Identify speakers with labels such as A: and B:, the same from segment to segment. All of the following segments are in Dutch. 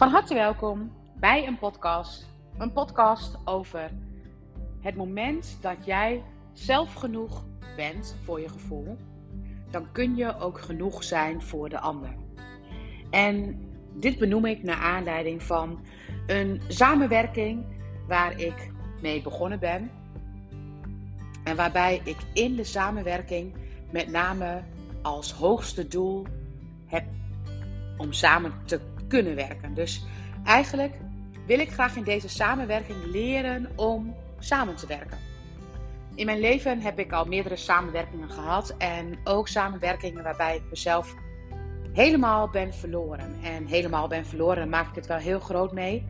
A: Van harte welkom bij een podcast. Een podcast over het moment dat jij zelf genoeg bent voor je gevoel. Dan kun je ook genoeg zijn voor de ander. En dit benoem ik naar aanleiding van een samenwerking waar ik mee begonnen ben. En waarbij ik in de samenwerking met name als hoogste doel heb om samen te kunnen werken. Dus eigenlijk wil ik graag in deze samenwerking leren om samen te werken. In mijn leven heb ik al meerdere samenwerkingen gehad en ook samenwerkingen waarbij ik mezelf helemaal ben verloren. En helemaal ben verloren, maak ik het wel heel groot mee.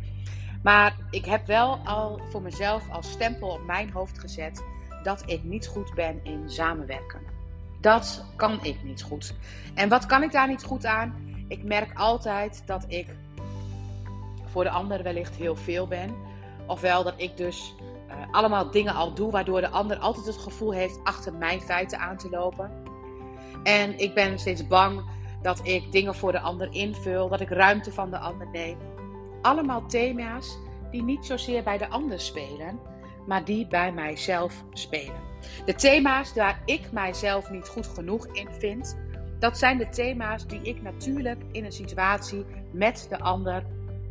A: Maar ik heb wel al voor mezelf als stempel op mijn hoofd gezet dat ik niet goed ben in samenwerken. Dat kan ik niet goed. En wat kan ik daar niet goed aan? Ik merk altijd dat ik voor de ander wellicht heel veel ben. Ofwel dat ik dus uh, allemaal dingen al doe waardoor de ander altijd het gevoel heeft achter mijn feiten aan te lopen. En ik ben steeds bang dat ik dingen voor de ander invul, dat ik ruimte van de ander neem. Allemaal thema's die niet zozeer bij de ander spelen, maar die bij mijzelf spelen. De thema's waar ik mijzelf niet goed genoeg in vind, dat zijn de thema's die ik natuurlijk in een situatie met de ander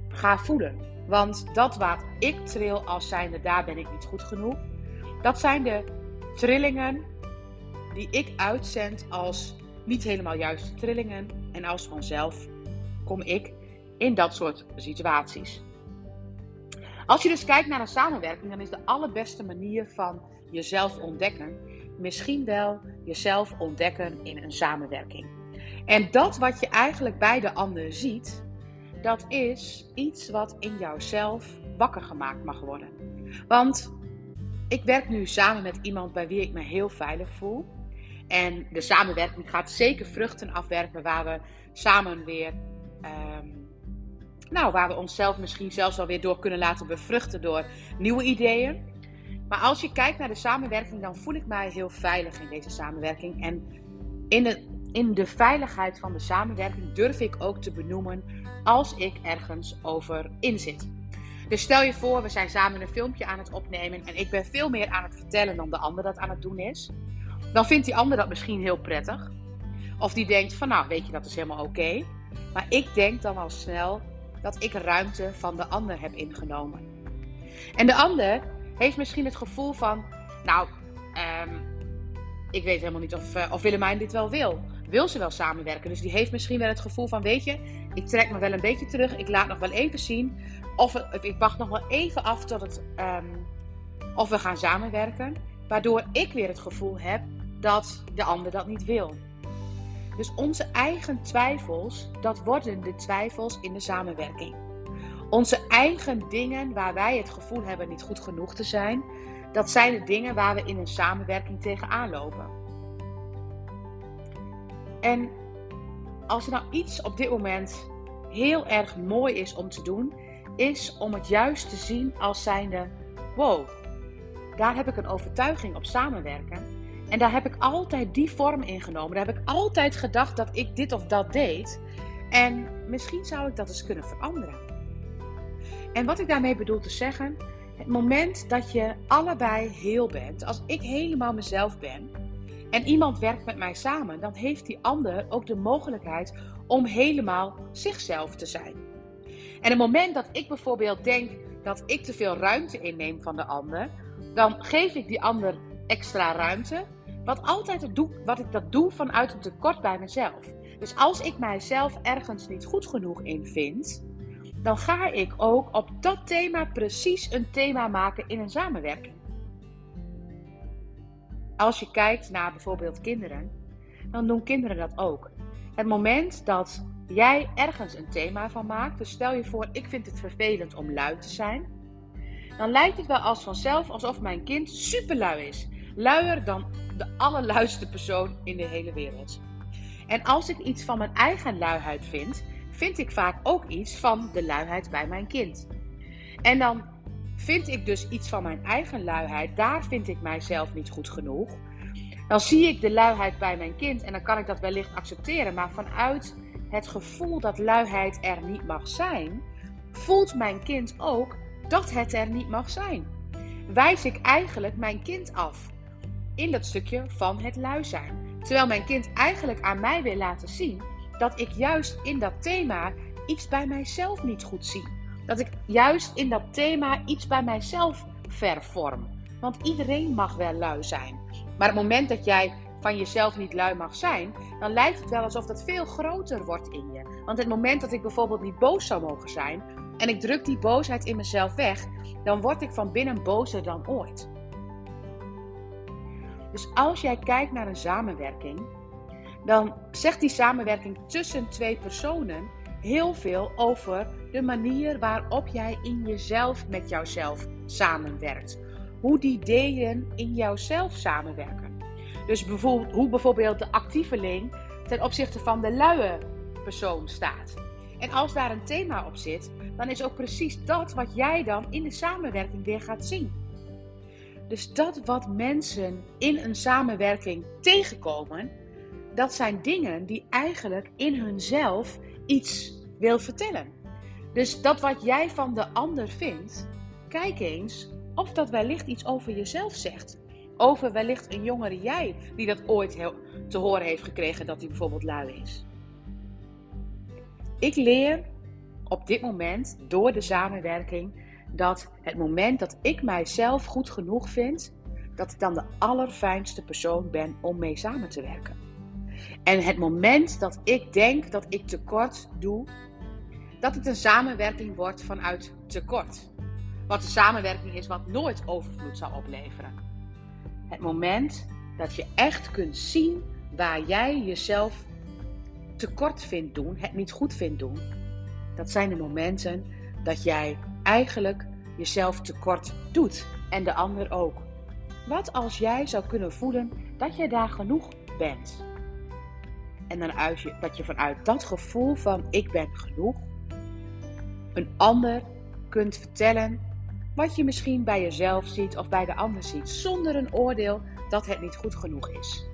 A: ga voelen. Want dat wat ik tril als zijnde, daar ben ik niet goed genoeg. Dat zijn de trillingen die ik uitzend als niet helemaal juiste trillingen. En als vanzelf kom ik in dat soort situaties. Als je dus kijkt naar een samenwerking, dan is de allerbeste manier van jezelf ontdekken misschien wel jezelf ontdekken in een samenwerking. En dat wat je eigenlijk bij de ander ziet, dat is iets wat in jouzelf wakker gemaakt mag worden. Want ik werk nu samen met iemand bij wie ik me heel veilig voel. En de samenwerking gaat zeker vruchten afwerpen waar we samen weer, ehm, nou, waar we onszelf misschien zelfs wel weer door kunnen laten bevruchten door nieuwe ideeën. Maar als je kijkt naar de samenwerking, dan voel ik mij heel veilig in deze samenwerking. En in de, in de veiligheid van de samenwerking durf ik ook te benoemen als ik ergens over inzit. Dus stel je voor, we zijn samen een filmpje aan het opnemen en ik ben veel meer aan het vertellen dan de ander dat aan het doen is. Dan vindt die ander dat misschien heel prettig. Of die denkt van nou, weet je, dat is helemaal oké. Maar ik denk dan al snel dat ik ruimte van de ander heb ingenomen. En de ander heeft misschien het gevoel van, nou, um, ik weet helemaal niet of, uh, of Willemijn dit wel wil. Wil ze wel samenwerken? Dus die heeft misschien wel het gevoel van, weet je, ik trek me wel een beetje terug. Ik laat nog wel even zien. Of, ik wacht nog wel even af tot het, um, of we gaan samenwerken. Waardoor ik weer het gevoel heb dat de ander dat niet wil. Dus onze eigen twijfels, dat worden de twijfels in de samenwerking. Onze eigen dingen waar wij het gevoel hebben niet goed genoeg te zijn, dat zijn de dingen waar we in een samenwerking tegenaan lopen. En als er nou iets op dit moment heel erg mooi is om te doen, is om het juist te zien als zijnde: wow, daar heb ik een overtuiging op samenwerken. En daar heb ik altijd die vorm ingenomen. Daar heb ik altijd gedacht dat ik dit of dat deed. En misschien zou ik dat eens kunnen veranderen. En wat ik daarmee bedoel te zeggen, het moment dat je allebei heel bent, als ik helemaal mezelf ben en iemand werkt met mij samen, dan heeft die ander ook de mogelijkheid om helemaal zichzelf te zijn. En het moment dat ik bijvoorbeeld denk dat ik te veel ruimte inneem van de ander, dan geef ik die ander extra ruimte. Wat, altijd het doe, wat ik dat doe vanuit een tekort bij mezelf. Dus als ik mijzelf ergens niet goed genoeg in vind, dan ga ik ook op dat thema precies een thema maken in een samenwerking. Als je kijkt naar bijvoorbeeld kinderen, dan doen kinderen dat ook. Het moment dat jij ergens een thema van maakt, dus stel je voor, ik vind het vervelend om lui te zijn, dan lijkt het wel als vanzelf alsof mijn kind super lui is. Luier dan de allerluiste persoon in de hele wereld. En als ik iets van mijn eigen luiheid vind, vind ik vaak ook iets van de luiheid bij mijn kind. En dan vind ik dus iets van mijn eigen luiheid, daar vind ik mijzelf niet goed genoeg. Dan zie ik de luiheid bij mijn kind en dan kan ik dat wellicht accepteren, maar vanuit het gevoel dat luiheid er niet mag zijn, voelt mijn kind ook dat het er niet mag zijn. Wijs ik eigenlijk mijn kind af in dat stukje van het lui zijn. Terwijl mijn kind eigenlijk aan mij wil laten zien dat ik juist in dat thema iets bij mijzelf niet goed zie. Dat ik juist in dat thema iets bij mijzelf vervorm. Want iedereen mag wel lui zijn. Maar het moment dat jij van jezelf niet lui mag zijn, dan lijkt het wel alsof dat veel groter wordt in je. Want het moment dat ik bijvoorbeeld niet boos zou mogen zijn en ik druk die boosheid in mezelf weg, dan word ik van binnen bozer dan ooit. Dus als jij kijkt naar een samenwerking, dan zegt die samenwerking tussen twee personen heel veel over de manier waarop jij in jezelf met jouzelf samenwerkt. Hoe die delen in jouzelf samenwerken. Dus bijvoorbeeld, hoe bijvoorbeeld de actieveling ten opzichte van de luie persoon staat. En als daar een thema op zit, dan is ook precies dat wat jij dan in de samenwerking weer gaat zien. Dus dat wat mensen in een samenwerking tegenkomen, dat zijn dingen die eigenlijk in hunzelf iets wil vertellen. Dus dat wat jij van de ander vindt, kijk eens of dat wellicht iets over jezelf zegt. Over wellicht een jongere jij die dat ooit te horen heeft gekregen dat hij bijvoorbeeld lui is. Ik leer op dit moment door de samenwerking dat het moment dat ik mijzelf goed genoeg vind, dat ik dan de allerfijnste persoon ben om mee samen te werken. En het moment dat ik denk dat ik tekort doe, dat het een samenwerking wordt vanuit tekort. Wat een samenwerking is wat nooit overvloed zal opleveren. Het moment dat je echt kunt zien waar jij jezelf tekort vindt doen, het niet goed vindt doen, dat zijn de momenten dat jij eigenlijk jezelf tekort doet en de ander ook. Wat als jij zou kunnen voelen dat je daar genoeg bent? En dan uit dat je vanuit dat gevoel van ik ben genoeg, een ander kunt vertellen wat je misschien bij jezelf ziet of bij de ander ziet, zonder een oordeel dat het niet goed genoeg is.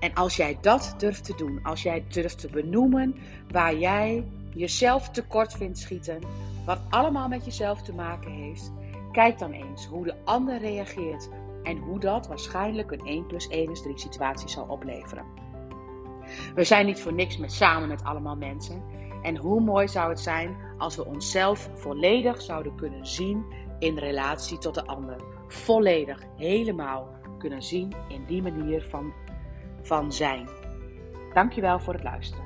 A: En als jij dat durft te doen, als jij durft te benoemen waar jij jezelf tekort vindt schieten, wat allemaal met jezelf te maken heeft, kijk dan eens hoe de ander reageert en hoe dat waarschijnlijk een 1 plus 1 is 3 situatie zal opleveren. We zijn niet voor niks met samen met allemaal mensen. En hoe mooi zou het zijn als we onszelf volledig zouden kunnen zien in relatie tot de ander. Volledig, helemaal kunnen zien in die manier van, van zijn. Dankjewel voor het luisteren.